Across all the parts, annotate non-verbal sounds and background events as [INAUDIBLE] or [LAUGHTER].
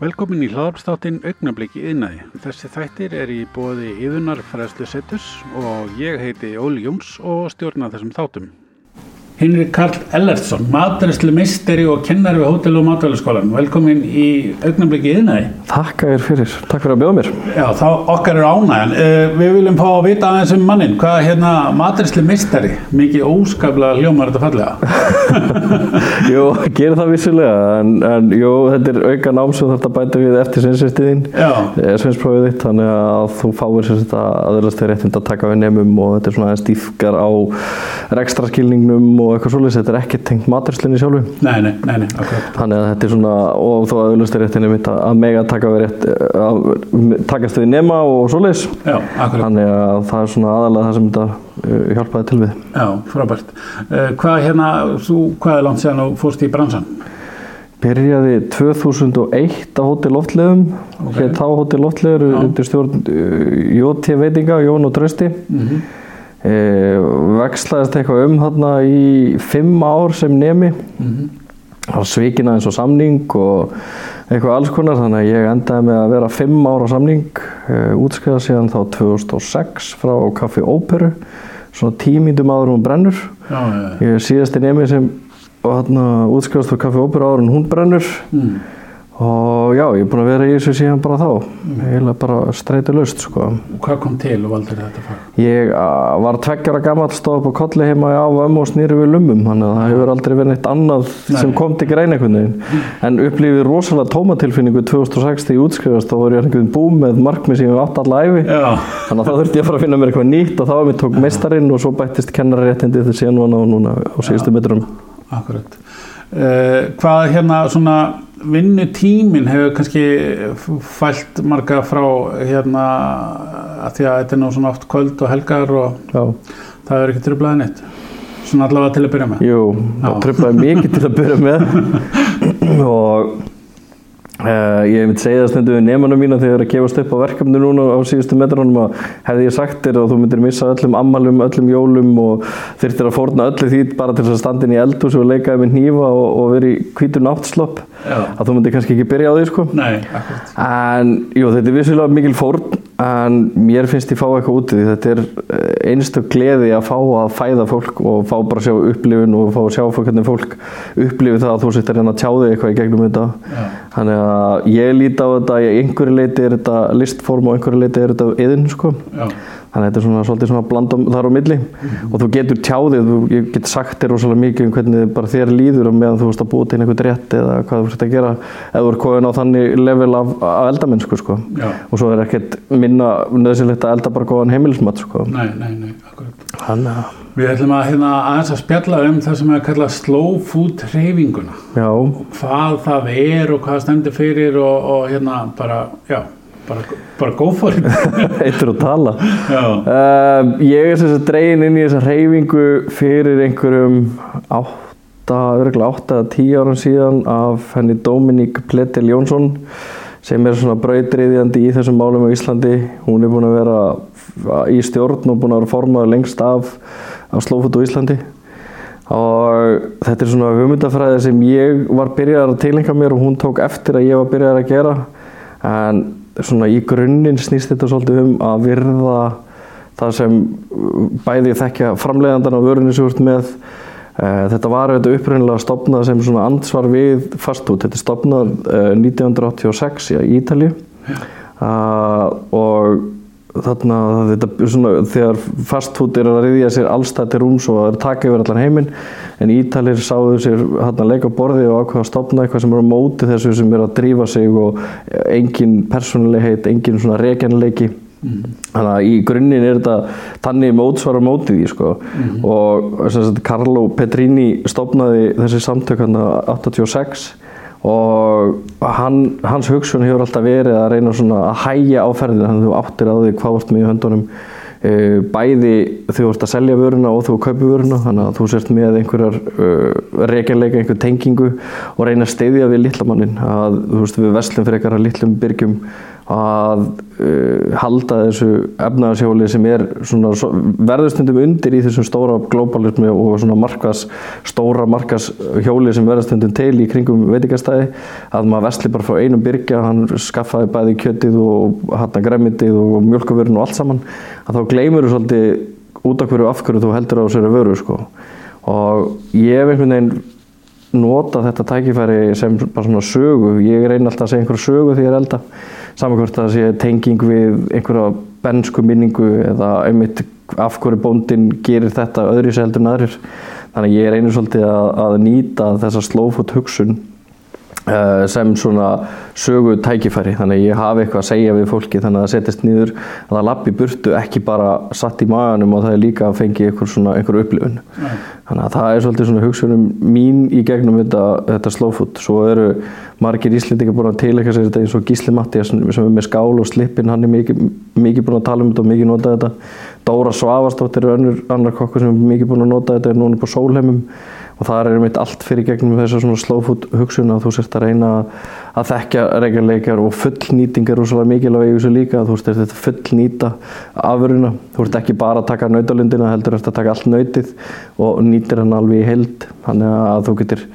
Velkomin í hlaðarpstáttinn Augnabliki yðnaði. Þessi þættir er í bóði yðunar fræðslu setus og ég heiti Óli Jóns og stjórna þessum þáttum. Hinrik Karl Ellertsson, maturislu misteri og kennari við Hótel og Matvælaskólan. Velkomin í Augnabliki yðnaði. Takk að þér fyrir, takk fyrir að bjóða mér. Já, þá okkar er ánægjan. Uh, við viljum fá að vita aðeins um mannin. Hvað er hérna maturislu misteri? Mikið óskaplega hljómar þetta fallega. [LAUGHS] jú, gerir það vissulega, en, en jú, þetta er auka nám sem þetta bæta við eftir sinnsveistiðin, svinnsprófið þitt, þannig að þú fáir sér þetta aðeins þegar réttind að taka við nefnum og þetta er svona og eitthvað svolítið, þetta er ekki tengt maturslinni sjálfu. Nei, nei, nei, nei Þannig að þetta er svona, og þó að auðvitað réttinni mitt að mega taka við rétt að takast við nema og svolítið Þannig að það er svona aðalega það sem þetta uh, hjálpaði til við. Já, frábært. Uh, Hvað hérna, þú, hvað er langt séðan og fórst í bransan? Byrjaði 2001 á Hótel Loftleðum okay. hér þá Hótel Loftleður undir stjórn uh, Jóti veitinga, Jón og Trösti mm -hmm. E, vexlaðist eitthvað um þarna í fimm ár sem nemi mm -hmm. á svikina eins og samning og eitthvað alls konar þannig að ég endaði með að vera fimm ára samning e, útskriða síðan þá 2006 frá Kaffi Óperu svona tímindum áður hún brennur já. ég er síðasti nemi sem útskriðast frá Kaffi Óperu áður hún brennur mm og já, ég er búin að vera í þessu síðan bara þá. Eiginlega bara streyti löst sko. og hvað kom til og valdur þetta fag? ég var tveggjara gammal stóð upp á kolli heima á ömmu og snýri við lumum þannig að það hefur aldrei verið neitt annað Nei. sem kom til grein einhvern veginn. En upplýfið rosalega tómatilfinningu 2006 í útskrifast og voru ég einhvern búm með markmið sem ég átt allæfi þannig að þá þurfti ég að fara að finna mér eitthvað nýtt og þá var mér tók meistarinn og svo bættist kennararéttindi uh, Hvað hérna svona vinnutímin hefur kannski fælt marga frá hérna að því að þetta er nú svona oft kvöld og helgar og Já. það er ekki tröflaðið neitt? Svona allavega til að byrja með? Jú, það tröflaði mikið til að byrja með. [LAUGHS] Og Uh, ég hef myndið segið það stundu við nefnunum mína þegar ég er að gefast upp á verkefni núna á síðustu metrónum að hefði ég sagt þér að þú myndir missa öllum ammalum, öllum jólum og þurftir að forna öllu því bara til að standa inn í eldhús og leikaði með nýfa og, og veri í kvítur náttslopp að þú myndir kannski ekki byrja á því sko. Nei, en jú, þetta er vissulega mikil fórn en mér finnst ég fá eitthvað út í því þetta er eh, einstu gleði að fá að fæða fólk og fá bara að sjá upplifun og fá að sjá hvernig fólk upplifi það að þú sittir hérna að tjá þig eitthvað í gegnum þetta Já. þannig að ég líti á þetta í einhverju leiti er þetta listform og einhverju leiti er þetta yðin sko Já. Þannig að þetta er svona svolítið svona blandum þar á milli mm. og þú getur tjáðið, þú getur sagt þér rosalega mikið um hvernig bara þér líður og meðan þú veist að búa til einhvern rétt eða hvað þú veist að gera eða þú er komin á þannig level af, af eldamennsku sko Já. og svo er ekkert minna nöðsilegt að elda bara góðan heimilismat sko. Nei, nei, nei, akkurat. Þannig að Við ætlum að hérna aðeins að spjalla um það sem er að kalla slow food hreyfinguna. Já. Hvað það er og hvað stendur fyrir og, og hérna bara, já bara, bara go for it. [LAUGHS] Eittur að tala. Uh, ég er þess að dreyin inn í þessa reyfingu fyrir einhverjum 8, örgulega 8-10 árum síðan af henni Dominík Pletil Jónsson sem er svona brautriðjandi í þessum málum á Íslandi. Hún er búin að vera í stjórn og búin að vera formað lengst af á Slófut og Íslandi. Og þetta er svona hugmyndafræði sem ég var byrjar að tilengja mér og hún tók eftir að ég var byrjar að gera. En svona í grunninn snýst þetta svolítið um að virða það sem bæði þekkja framleiðandan á vörunni sem vart með. Eh, þetta var auðvitað uppröndilega stopnað sem svona ansvar við fastfood, þetta er stopnað 1986 í Ítalju og þarna þetta, svona, þegar fastfood er að riðja sér allstað til rúms og er taka yfir allan heiminn en Ítalir sáðu sér hann að leika borði og ákveða að stopna eitthvað sem er á móti þessu sem er að drífa sig og engin persónulegheit, engin svona regenleiki mm. þannig að í grunninn er þetta tannig mótsvara mótið í sko mm. og Carlo Petrini stopnaði þessi samtök hann að 86 og hann, hans hugsun hefur alltaf verið að reyna að hægja áferðinu þannig að þú áttir á því hvað vart með í höndunum. Uh, bæði þú vart að selja vöruna og þú kaupi vöruna þannig að þú sért með einhverjar uh, reynleika, einhver tengingu og reyna að steyðja við lillamannin að þú veist við veslum fyrir eitthvað litlum byrgjum að uh, halda þessu efnaðarshjóli sem er svona, verðurstundum undir í þessum stóra globalismi og svona markas, stóra markashjóli sem verðurstundum til í kringum veitikastæði að maður vestli bara frá einum byrkja, hann skaffaði bæði kjötið og hann græmitið og mjölkavörun og allt saman að þá gleymur þú svolítið út af hverju af hverju þú heldur á þessari vöru sko. og ég hef einhvern veginn nota þetta tækifæri sem bara svona sögu, ég reyni alltaf að segja einhverju sögu því ég er elda samankvæmt að það sé tenging við einhverja bensku minningu eða einmitt af hverju bóndin gerir þetta öðru heldur en aðrir. Þannig að ég reynir svolítið að, að nýta þessa slow food hugsun sem svona sögu tækifæri. Þannig að ég hafi eitthvað að segja við fólki þannig að það setjast nýður að það lappi burtu ekki bara satt í maganum og það er líka að fengi einhver svona einhver upplifun. Nei. þannig að það er svolítið svona hugsunum mín í gegnum þetta, þetta food svo eru margir íslendingar búin að tilækja sér þetta eins og Gísli Mattias sem er með skál og slipin hann er mikið, mikið búin að tala um þetta og mikið nota þetta. Dóra Svavastóttir er önnur annar kokkur sem er mikið búin að nota þetta er núna og það er einmitt allt fyrir gegnum þess að svona food hugsun að þú sért að reyna að þekkja reyngarleikar og fullnýting er úrslega mikilvæg í þessu líka. Þú veist þetta fullnýta afuruna þú ert ekki bara að taka nautalundina heldur eftir að taka allt nautið og nýtir hann alveg í held þannig að þú getur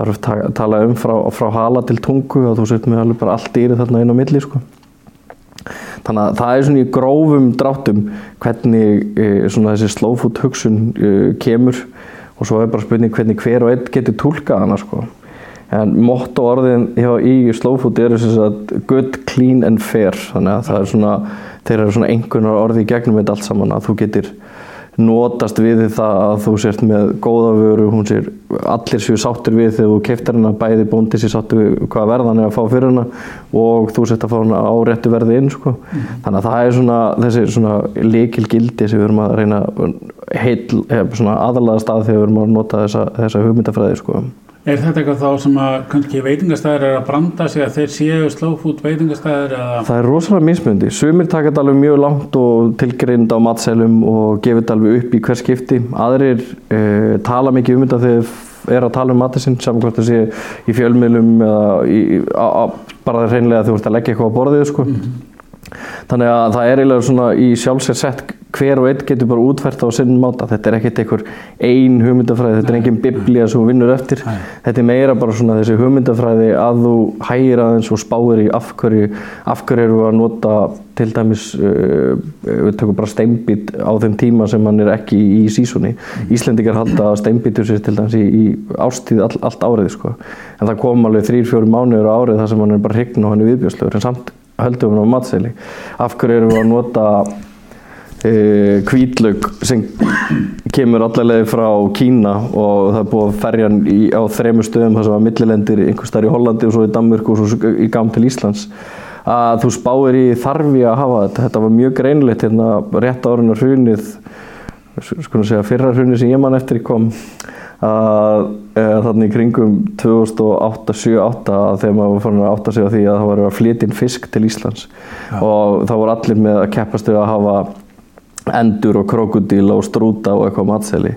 að tala um frá, frá hala til tungu og þú sért með alveg bara allt dýrið þarna inn á milli sko. þannig að það er svona í grófum dráttum hvernig e, þessi slow food hugsun e, kemur og svo er bara spurning hvernig hver og einn getur tólkað hana sko. en motto orðin hjá í slowfood eru sem sagt good, clean and fair þannig að það er svona þeir eru svona einhvernar orði í gegnum þetta allt saman að þú getur notast við það að þú sért með góða vöru, hún sér allir séu sáttur við þegar þú keiftar hana bæði bóndi sér sáttur við hvað verðan er að fá fyrir hana og þú sért að fá hana á réttu verði inn sko. mm. þannig að það er svona þessi svona líkil gildi sem við verum að reyna heil, svona aðalega stað þegar við verum að nota þessa, þessa hugmyndafræði sko. Er þetta eitthvað þá sem að kannski veitingastæðir er að branda sig að þeir séu slowfood veitingastæðir? Eða? Það er rosalega mismundi. Sumir taka þetta alveg mjög langt og tilgrind á matselum og gefur þetta alveg upp í hver skipti. Aðrir eh, tala mikið um þetta þegar er að tala um matasinn saman hvort það sé í fjölmiðlum eða í, á, á, bara reynlega að þú ert að leggja eitthvað á borðið sko. Mm -hmm. Þannig að það er eiginlega svona í sjálfsér sett hver og einn getur bara útfært á sinn máta. Þetta er ekkert einhver ein hugmyndafræði, þetta er engin biblía sem þú vinnur eftir. Nei. Þetta er meira bara svona þessi hugmyndafræði að þú hægir aðeins og spáir í af hverju, af hverju eru að nota til dæmis, uh, við tökum bara steinbít á þeim tíma sem hann er ekki í sísoni. Mm. Íslendingar halda steinbítur sér til dæmis í, í ástíð all, allt árið sko. En það kom alveg þrýr, fjóru mánuður á árið þar sem hann er bara hrign og hann er viðbjörslegur. En samt höldum við á matseli af hverju erum við að nota kvíðlaug e, sem kemur allavega frá Kína og það er búið að ferja hann á þremu stöðum þar sem var millilendir einhvers þar í Hollandi og svo í Danmörku og svo í gam til Íslands. Að þú spáir í þarfi að hafa þetta. Þetta var mjög greinleitt hérna rétt árunar hrunið sko að segja fyrra hrunið sem ég mann eftir kom að þannig í kringum 2008-2008 þegar maður var farin að átta sig á því að það var að flytja inn fisk til Íslands. Já. og þá voru allir með að keppast við að hafa endur og krokodíl og strúta og eitthvað matseli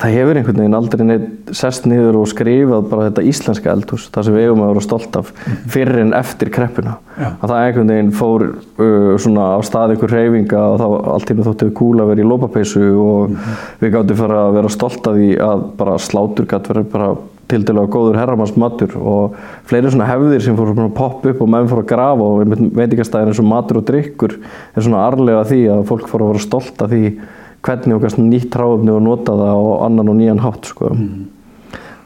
það hefur einhvern veginn aldrei neitt sest niður og skrifað bara þetta íslenska eldhús, það sem við eigum að vera stolt af mhm. fyrir en eftir kreppuna Já. að það einhvern veginn fór uh, svona á stað einhver reyfinga og þá allt í nú þóttu við kúla að vera í lópapeisu og mm -hmm. við gáttum fara að vera stolt af því að bara slátur gætt verið bara til dælu að góður herramannsmatur og fleiri svona hefðir sem fór að poppa upp og menn fór að grafa og veitikastæðin eins og matur og drikkur er svona arlega því að fólk fór að vera stolt af því hvernig okkar nýtt ráöfni og nota það á annan og nýjan hátt sko. mm.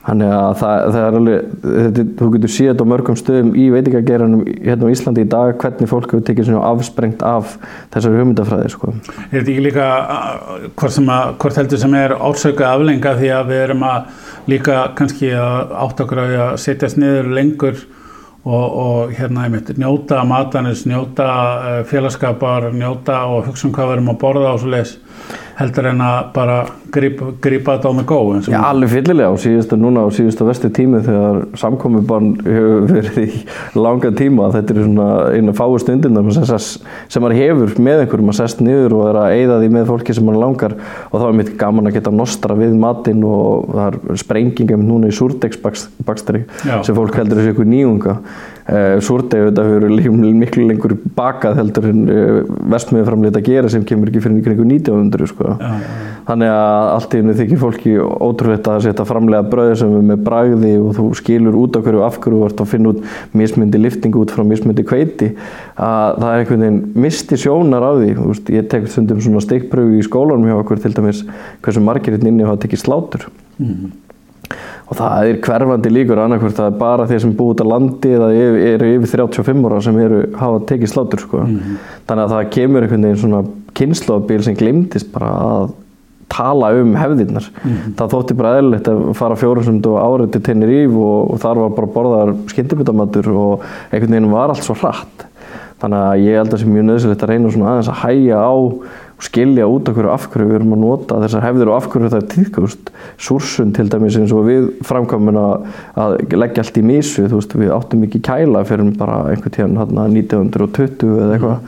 þannig að það, það er alveg þetta, þú getur síðan á mörgum stöðum í veitingageranum hérna á Íslandi í dag hvernig fólk hefur tekið svona afsprengt af þessari hugmyndafræði sko. Er þetta ekki líka hvort, að, hvort heldur sem er ársöku aflenga því að við erum að líka kannski að átt okkur að setjast niður lengur og, og hérna einmitt njóta matanis, njóta uh, félagskapar, njóta og hugsa um hvað við erum að borða og svo leiðis heldur en að bara grípa þetta á með góð Já, alveg fyllilega. Og síðustu núna og síðustu vestu tími þegar samkomiðbann hefur [LAUGHS] verið í langa tíma þetta er svona einu fáu stundin sem maður hefur með einhverjum að sest niður og er að eigða því með fólki sem maður langar. Og þá er mitt gaman að geta nostra við matinn og það er sprengingum núna í súrdegsbakstri sem fólk heldur þessu ykkur nýjunga Uh, Súrdegi þetta hefur miklu lengur bakað heldur en uh, vestmiði framleita að gera sem kemur ekki fyrir nýjum 1900 sko. ja, þannig að allt í hennu þykir fólki ótrúleitt að setja framlega bröði sem er með bragði og þú skilur út af hverju af hverju þú ert að finna út mismundi lifting út frá mismundi kveiti að það er einhvern veginn misti sjónar af því. Veist, ég tek stundum svona stikkpröfu í skólanum hjá okkur til dæmis hversu margir hérna inni hafa tekið slátur. Mm og það er hverfandi líkur annarkvært að bara þeir sem búið út á landi eða eru yfir 35 ára sem eru hafa tekið slátur sko. mm -hmm. þannig að það kemur einhvern veginn svona kynnslóðbíl sem glimtist bara að tala um hefðirnar mm -hmm. það þótti bara eðlilegt að fara fjórumsund og árið til Tenerife og, og þar var bara borðar skyndibitamatur og einhvern veginn var allt svo hratt þannig að ég held að það sé mjög nöðsilegt að reyna svona aðeins að hæja á og skilja út okkur af hverju við erum að nota þessar hefðir og af hverju það er tíðkust Súrsun til dæmis eins og við framkvæmum að leggja allt í mísu þú veist við áttum ekki kæla fyrir bara einhvern tíðan 1920 eða eitthvað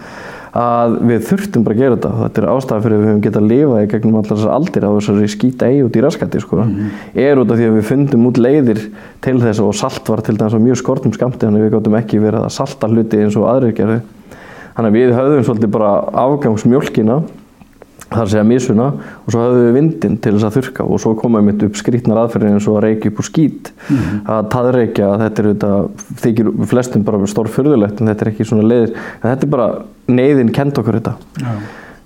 að við þurftum bara að gera þetta þetta er ástæðan fyrir að við höfum getað að lifa í gegnum allar þessar aldir á þessari skýta eigi út í raskætti sko. mm -hmm. er út af því að við fundum út leiðir til þess og salt var til dæmis á mjög skortum skamti þannig við gáttum ekki verið að salta hluti eins og aðrir gerði þannig að við höfðum svolítið bara afgangsmjölkina þar segja mísuna og svo höfðu við vindin til þess að þurka og svo komaði mitt upp skrítnar aðferðin eins og að reykja upp úr skít mm -hmm. að taðreykja, þetta er þetta þykir flestum bara stórfyrðulegt en þetta er ekki svona leiðir, en þetta er bara neyðin kent okkur þetta ja.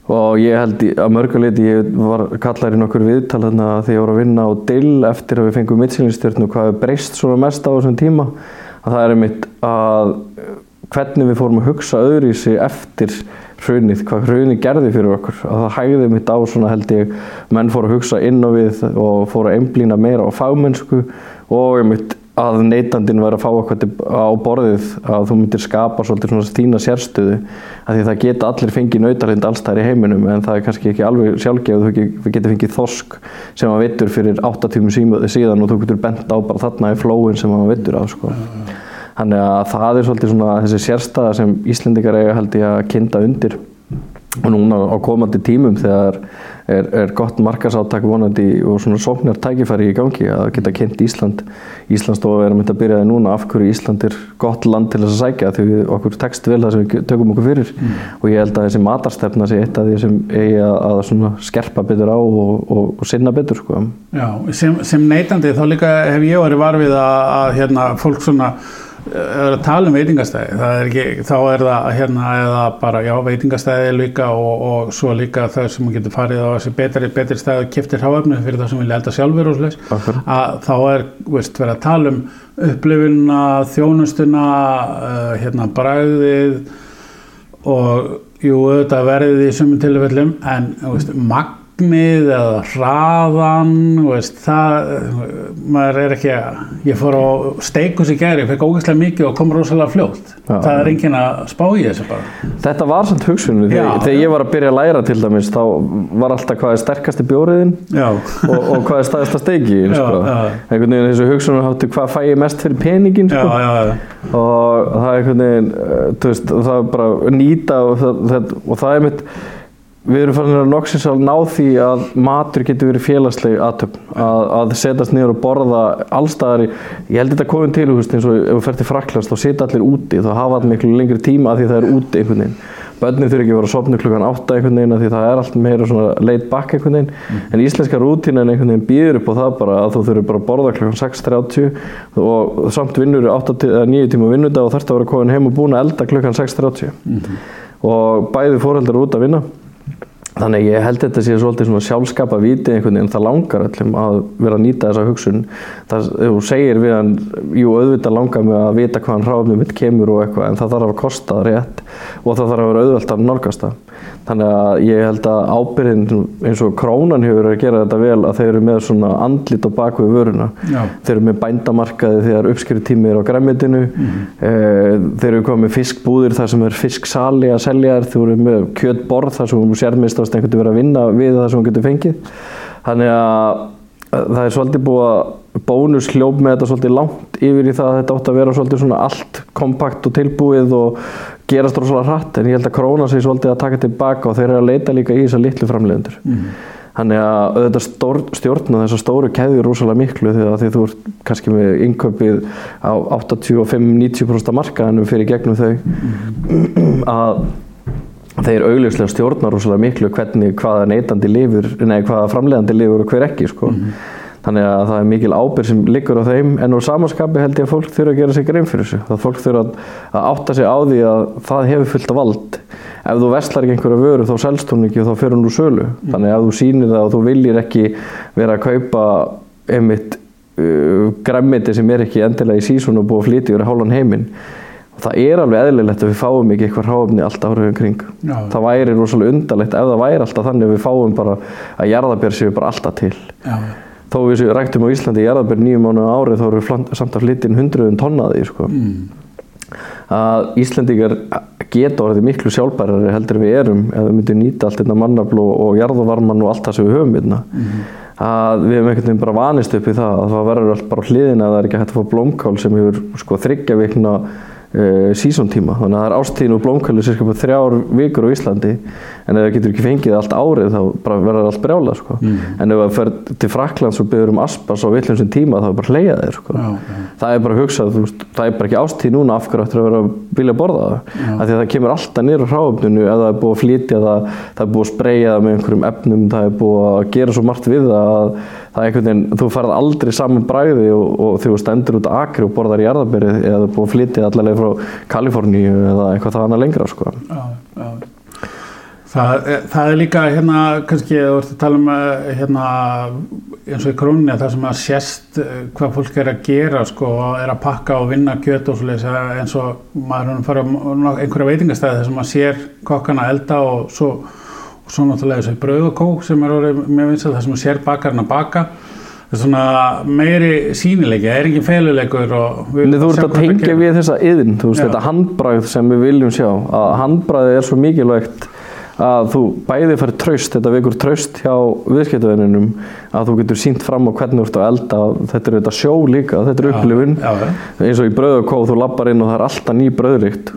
og ég held að mörguleiti ég var kallar í nokkur viðtal þarna þegar ég voru að vinna á dill eftir að við fengum mittsýnistjörn og hvað er breyst svona mest á þessum tíma að það er mitt að hvernig við fórum að hugsa öðru í sig eftir hrunið, hvað hrunið gerði fyrir okkur að það hægði mitt á svona held ég menn fór að hugsa inn á við og fór að einblýna meira á fagmennsku og ég mitt að neytandin væri að fá eitthvað á borðið að þú myndir skapa svolítið svona þína sérstöðu að því það geta allir fengið nautarlind allstæðir í heiminum en það er kannski ekki alveg sjálfgefð þú getur fengið þosk sem að vittur fyrir 8 tímum síðan og þú getur bent á bara þarna í flóin sem að vittur á sko. Þannig að það er svolítið svona þessi sérstæða sem Íslendikar eiga held ég að kynnta undir og núna á komandi tímum þegar er, er gott markasáttak vonandi og svona sóknar tækifæri í gangi að geta kynnt Ísland Íslandsstofa er að mynda að byrja það núna af hverju Ísland er gott land til þess að sækja því okkur tekst vel það sem við tökum okkur fyrir mm. og ég held að þessi matarstefna sé eitt af því sem eigi að, að skerpa betur á og, og, og sinna betur sko. Já, sem, sem neytandi þá líka hef ég verið varfið að, að hérna, fólk svona að tala um veitingastæði er ekki, þá er það hérna eða bara já veitingastæði líka og, og svo líka þau sem getur farið á þessi betri, betri stæði og kiptir háöfnu fyrir það sem vilja elda sjálfur og slúðis að þá er veist, verið að tala um upplifuna, þjónustuna uh, hérna bræðið og jú auðvitað verðið í sumum tilfellum en veist, magn magnið eða hraðan veist, það, maður er ekki að ég fór á steikus í gæri fekk ógeðslega mikið og kom rosalega fljótt. Já, það er engin að spá í þessu bara. Þetta var samt hugsunni þegar, þegar ég var að byrja að læra til dæmis þá var alltaf hvað er sterkasti bjóriðin og, og hvað er staðista steiki [LAUGHS] sko. einhvern veginn þessu hugsunni hátti hvað fæ ég mest fyrir peningin sko. já, já, og það er einhvern veginn eh, veist, það er bara nýta og það, og það er mitt Við erum farin að noksins að ná því að matur getur verið félagsleg aðtöfn, að, að setjast niður og borða allstaðar í, ég held þetta að koma til, eins og ef við fer til Fraklands þá setja allir úti, þá hafa allir miklu lengri tíma að því það er úti einhvern veginn. Bönnið þurfi ekki að vera að sopna klukkan 8 einhvern veginn að því það er allt meira svona leit bakk einhvern veginn, mm. en íslenska rútínan einhvern veginn býður upp á það bara að þú þurfi bara að borða klukkan 6.30 og samt vinnur 9 tíma vinnudag og þarfst að vera komin heim og búin að elda klukkan 6.30 mm og bæði fórhaldar út að vinna Þannig ég held þetta sé svolítið svona sjálfskapa viti einhvern veginn, það langar öllum að vera að nýta þessa hugsun. Það, segir við hann, jú auðvitað langar mig að vita hvaðan hráfnum mitt kemur og eitthvað en það þarf að kosta það rétt og það þarf að vera auðvöld að nálgast það. Þannig að ég held að ábyrðin eins og krónan hefur að gera þetta vel að þeir eru með svona andlit á bakvið vöruna. Já. Þeir eru með bændamarkaði þegar uppskriðtími er á græmitinu. Mm -hmm. Þeir eru komið fiskbúðir þar sem er fisksali að selja þér. Þeir eru með kjötborð þar sem þú sérmist ást einhvern veginn að vinna við það sem þú getur fengið. þannig að það er svolítið búið að bónus hljóp með þetta svolítið langt yfir í það að þetta átt að vera svolítið svona allt kompakt og tilbúið og gerast rosalega hratt en ég held að króna sig svolítið að taka tilbaka og þeir eru að leita líka í þessar litlu framleiðendur mm. þannig að auðvitað stór, stjórna þessar stóru keðjur rosalega miklu því að því þú ert kannski með innköpið á 85-90% markaðanum fyrir gegnum þau mm. að þeir augljóslega stjórnar rosalega miklu hvernig hvaða neytandi lifur, nei hvaða framleiðandi lifur og hver ekki sko. Mm -hmm. Þannig að það er mikil ábyrg sem liggur á þeim en úr samanskapi held ég að fólk þurfa að gera sig grein fyrir þessu. Það fólk þurfa að átta sig á því að það hefur fullt af vald. Ef þú vestlar ekki einhverju vöru þá selst hún ekki og þá fyrir hún úr sölu. Mm. Þannig að ef þú sýnir það og þú viljir ekki vera að kaupa einmitt uh, græmiti sem er ekki endilega í sísun og búið að flytja yfir hálfan heiminn það er alveg eðlilegt að við fáum ekki eitthvað ráfni alltaf árið umkring Já. það væri rosalega undarlegt ef það væri alltaf þannig að við fáum bara að jarðabér séu bara alltaf til Já. Þó við ræktum á Íslandi jarðabér nýjum mánu árið þá eru við samt að flytja inn hundruðun tonnaði sko. mm. að Íslandíkar geta orðið miklu sjálfbærari heldur við erum ef við myndum nýta allt þetta mannafl og jarðavarman og allt það sem við höfum hérna. mm. að við hefum einhvern veginn bara vanist upp í það að það verður alltaf bara hliðin að það er ekki hægt að fá blómkál sem hefur sko, þryggja vikna uh, eh, sísóntíma þannig að það er ástíðin og blómkvæli cirka på þrjár vikur á Íslandi en ef það getur ekki fengið allt árið þá verður allt brjála sko. mm. en ef það fer til Fraklands og byrður um aspas á villumsinn tíma þá er bara hleyjaðir sko. já, já. það er bara að hugsa veist, það er bara ekki ástíð núna af hverju ættir að vera að vilja borða það af því að það kemur alltaf nýra hráöfninu ef það er búið að flytja það það er búið að spreyja það með einhverjum efnum það er búið að gera svo margt við það að það er einhvern veginn, þú farið aldrei saman bræði og, og þú stendur út akri og borðar í jarðaberi eða búið að flytja allavega frá Kaliforníu eða eitthvað það annað lengra sko. Já, já. Það, það er líka hérna, kannski, þú ert að tala um eh, hérna, eins og í krónni það sem að sést eh, hvað fólk er að gera sko, er að pakka og vinna kjöt og svolítið eins og maður farið á einhverja veitingastæði þess að maður sér kokkana elda og svo og svo náttúrulega þessu brauðokó sem er orðið mjög vinsað það sem sér bakarinn að baka. Það er svona meiri sínileiki það er ekki feluleikur Þú ert að tengja við þessa yðin veist, þetta handbræð sem við viljum sjá. Að handbræði er svo mikilvægt að þú bæði fær tröst, þetta vekur tröst hjá viðskiptuðinunum að þú getur sínt fram á hvernig þú ert að elda þetta er þetta sjó líka, þetta er upplifun. eins og í bröðakó þú lappar inn og það er alltaf ný bröðrikt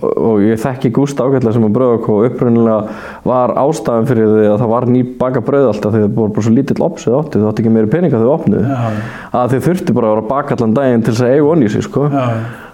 og, og ég þekki Gústa ágætlega sem á bröðakó upprunnilega var ástafan fyrir því að það var ný baka bröð alltaf því það voru bara svo lítill opsið átti þú átti ekki meiri peninga þegar þú opnið að þið þurfti bara að vera baka allan daginn til þess að eigu onni sko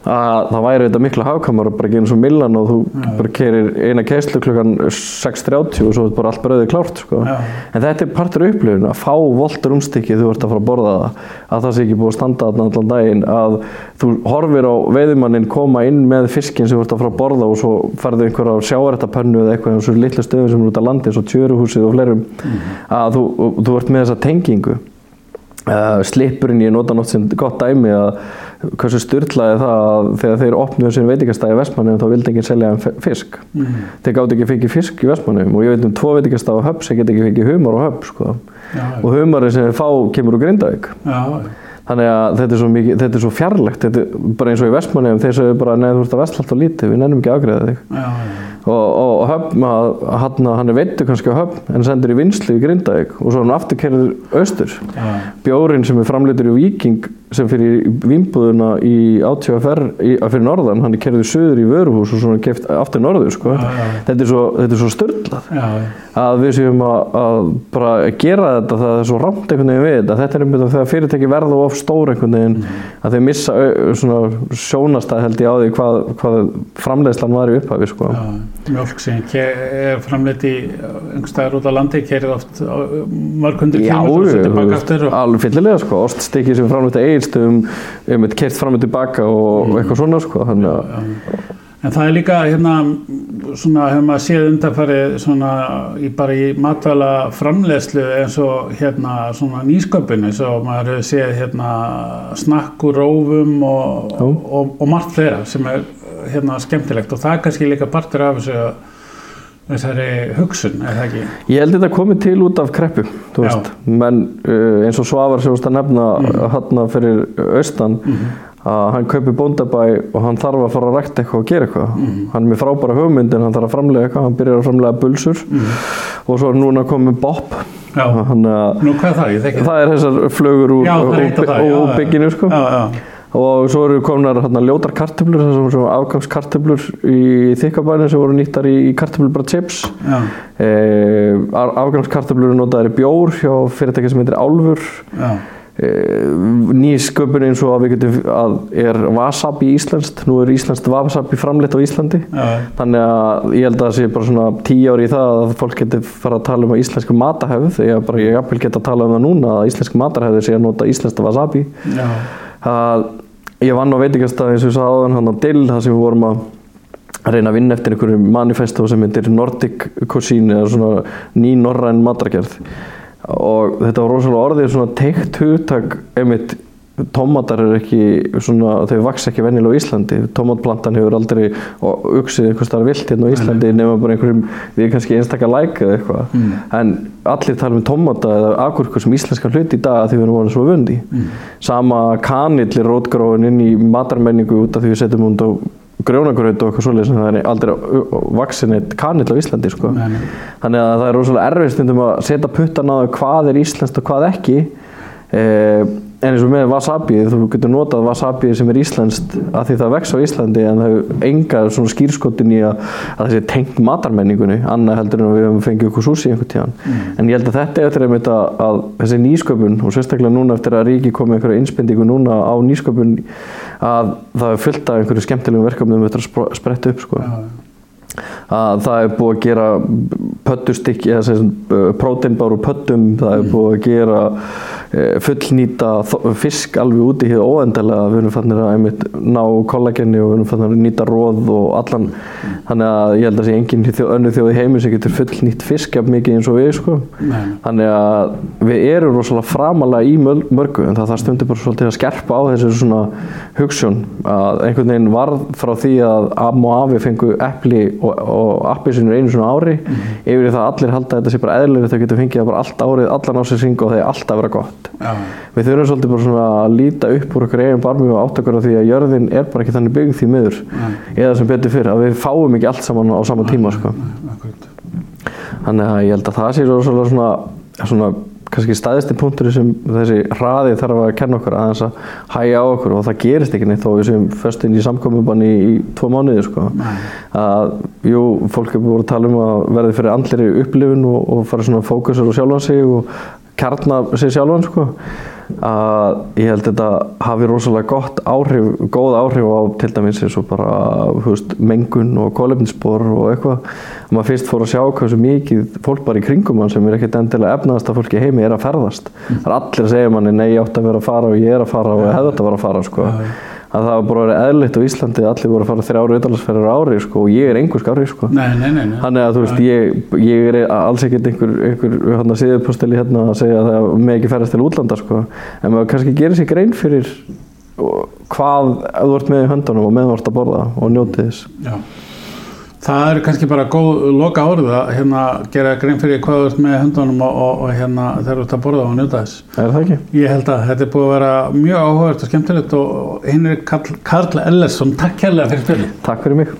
að það væri þetta miklu hafkamar bara ekki eins og millan og þú ja. bara kerir eina keislu klukkan 6.30 og svo er bara allt bröðið klárt sko. en þetta er partur upplifun að fá voltur umstykkið þú ert að fara að borða það að það sé ekki búið að standa allan daginn að þú horfir á veiðumannin koma inn með fiskin sem þú ert að fara að borða og svo ferðu einhverja sjáarættapönnu eða eitthvað eins og litlu stöðum sem eru út á landi eins og tjöruhúsið og flerum mm. að þú, þú ert með þessa tengingu uh, slipurinn ég nota nátt sem gott dæmi að hversu styrlaði það að þegar þeir opnuðu sin veitikastæði í Vestmannum þá vildi ekki selja þeim fisk. Mm. þeir gáði ekki fengið fisk í Vestmannum og ég veit um tvo veitikastæði á höfn sem get ekki fengið humar á höfn sko. og humarinn sem þeir fá kemur úr Grindavík. Þannig að þetta er svo, mikið, þetta er svo fjarlægt þetta er bara eins og í Vestmannum þeir segja bara neður þú ert að vestlalt og lítið við nennum ekki aðgreða þig. Já, já. Og, og höfn, hann, hann er veitur kannski á höfn en sendur í vinslu í Grindavík og svo hann afturkerður austur. Ja. bjórin sem er framleitur í Viking sem fyrir vimbúðuna í átjóðaferr fyrir norðan, hann er kerðið söður í vöruhús og svona keft aftur norður sko. ja, ja. þetta er svo, svo störtlað að við séum að, að bara gera þetta, það er svo rámt einhvern veginn við þetta, þetta er veginn þegar fyrirtæki verða of stór einhvern veginn mm. að þeir missa svona sjónastæð held ég á því hvað, hvað framleiðslan var í upphafi sko. Mjölk sem er framleitt í einhverstaðar út á landi, kerið oft mörg hundur kílómetrar og setja baka aftur og... alveg fyllilega sko, oststykki sem framleitt einstum um eitt kert fram og tilbaka og mm. eitthvað svona sko, þannig að En það er líka hérna svona hefur maður séð undarfarið svona í bara í matvæla framlegslu eins og hérna svona nýsköpun eins og maður hefur séð hérna snakkur, rófum og, og, og, og margt þeirra sem er hérna skemmtilegt. Og það er kannski líka partur af þessu þessari hugsun, er það ekki? Ég held þetta komið til út af kreppu, menn uh, eins og Svavar sem þú veist að nefna mm. hann fyrir austan mm -hmm að hann kaupi bóndabæ og hann þarf að fara að rækta eitthvað og gera eitthvað mm. hann er með frábæra hugmyndin, hann þarf að framlega eitthvað hann byrjar að framlega bulsur mm. og svo er núna komið Bob Já. Nú hvað er það? Þekki það er þessar flögur úr, er bygginu sko. Já, já, og svo eru komnar hérna, ljótar kartöflur afgangskartöflur í þykkabæðinu sem voru nýttar í, kartöflur bara chips. Eh, afgangskartöflur eru notaðar í bjór hjá fyrirtæki sem heitir Álfur. Já, eh, ný sköpun eins og að við getum að er wasabi íslenskt. Nú er íslenskt wasabi framleitt á Íslandi. Já, Þannig að ég held að það sé bara svona tíu ári í það að fólk getur fara að tala um íslensku matahefð því að bara ég jafnvel geta að tala um það núna að íslensku matahefð sé að nota íslenskt wasabi. Já, að ég vann á veitingastað eins og ég sagði áðan hann á Dill þar sem við vorum að reyna að vinna eftir einhverju manifesto sem heitir Nordic Cuisine eða svona ný norræn matargerð. Og þetta var rosalega orðið svona teikt hugtak einmitt tómatar er ekki svona, þau vaks ekki venjulega á Íslandi. Tómatplantan hefur aldrei og uksið einhvers staðar vilt hérna á Íslandi nema bara einhverjum, við kannski einstakar læk eða eitthvað, en allir tala um tómata eða agurkur sem íslenska hluti í dag að því við erum voruð svo vundi sama kanill er rótgróin inn í matarmenningu út af því við setjum út á grjónagraut og eitthvað svoleiðis en það er aldrei vaksin eitt kanill á Íslandi sko. Nei, nei. þannig að það er rosalega erfið stundum að setja puttan á hvað er íslenskt og hvað ekki. Eh, en eins og með wasabi þú getur notað wasabi sem er íslenskt að því það vex á Íslandi en það hefur enga svona skýrskotin í að, að það sé tengt matarmenningunni annað heldur en að við höfum fengið okkur súsi einhvern tíðan. En ég held að þetta eftir einmitt að, að þessi nýsköpun og sérstaklega núna eftir að ríki komið einhverja innspendingu núna á nýsköpun að það er fullt af einhverju skemmtilegum verkefnum eftir að spretta upp sko. Já, að það er búið að gera pöttustykki eða sem próteinbár úr pöttum það er búið að gera eh, fullnýta þo- fisk alveg úti hér óendalega við erum fannir að einmitt ná kollagenni og við erum fannir að nýta róð og allan. Þannig að ég held að sé engin þjó, önnu þjóð í heimi sem getur fullnýtt fisk jafn mikið eins og við sko. Nei. þannig að við erum rosalega framalega í mörgu en það þarf stundir bara svolítið að skerpa á þessu svona hugsun. Að einhvern veginn varð frá því að Am og Afi fengu epli og, og appi sinur einu svona ári. Yfir í það að allir halda að þetta sé bara eðlilega þau getur fengið það bara allt árið, allan ásins og gott já, við þurfum svolítið bara svona að líta upp úr okkur eigin barmi og átt okkur á því að jörðin er bara ekki þannig byggð því miður. Eða sem betur fyrir að við fáum ekki allt saman á sama tíma sko. Þannig að ég held að það sé rosalega svona, svona kannski staðisti punktur sem þessi hraði þarf að kenna okkur aðeins að hæja á okkur. Og það gerist ekki neitt þó við séum först inn í samkominbanni í, í tvo mánuði sko. að jú, fólk er búin að tala um að verði fyrir andleri upplifun og, og fara svona fókusur á sjálfan sig og kjarna sig sjálfan sko. að ég held þetta hafi rosalega gott áhrif, góð áhrif á til dæmis eins og bara veist, mengun og kólefnisspor og eitthvað maður fyrst fór að sjá hversu mikið fólk bara í kringum hann sem er ekkert endilega efnaðast að fólki heimi er að ferðast það er allir að segja manni nei ég átt að vera að fara og ég er að fara og ég hefði átt að vera að fara sko. Að það var bara verið eðlitt á Íslandi að allir voru að fara þrjáru ytalarsferðar á ári sko, og ég er einhver skári sko. Þannig að þú veist, ég, ég er alls ekkert einhver, einhver hérna, síðuposteli hérna að segja að það með ekki ferðast til útlanda sko. en maður kannski gerir sér grein fyrir hvað þú ert með í höndunum og ert að borða og njóti þess Já. Það er kannski bara góð loka orð að hérna gera grein fyrir hvað þú ert með höndunum og, og, og hérna þegar þú ert að borða og njóta þess. Er það ekki? Ég held að þetta er búið að vera mjög áhugavert og skemmtilegt og Henrik Karl, Karl Ellersson, takk kærlega fyrir spilin. Takk fyrir mig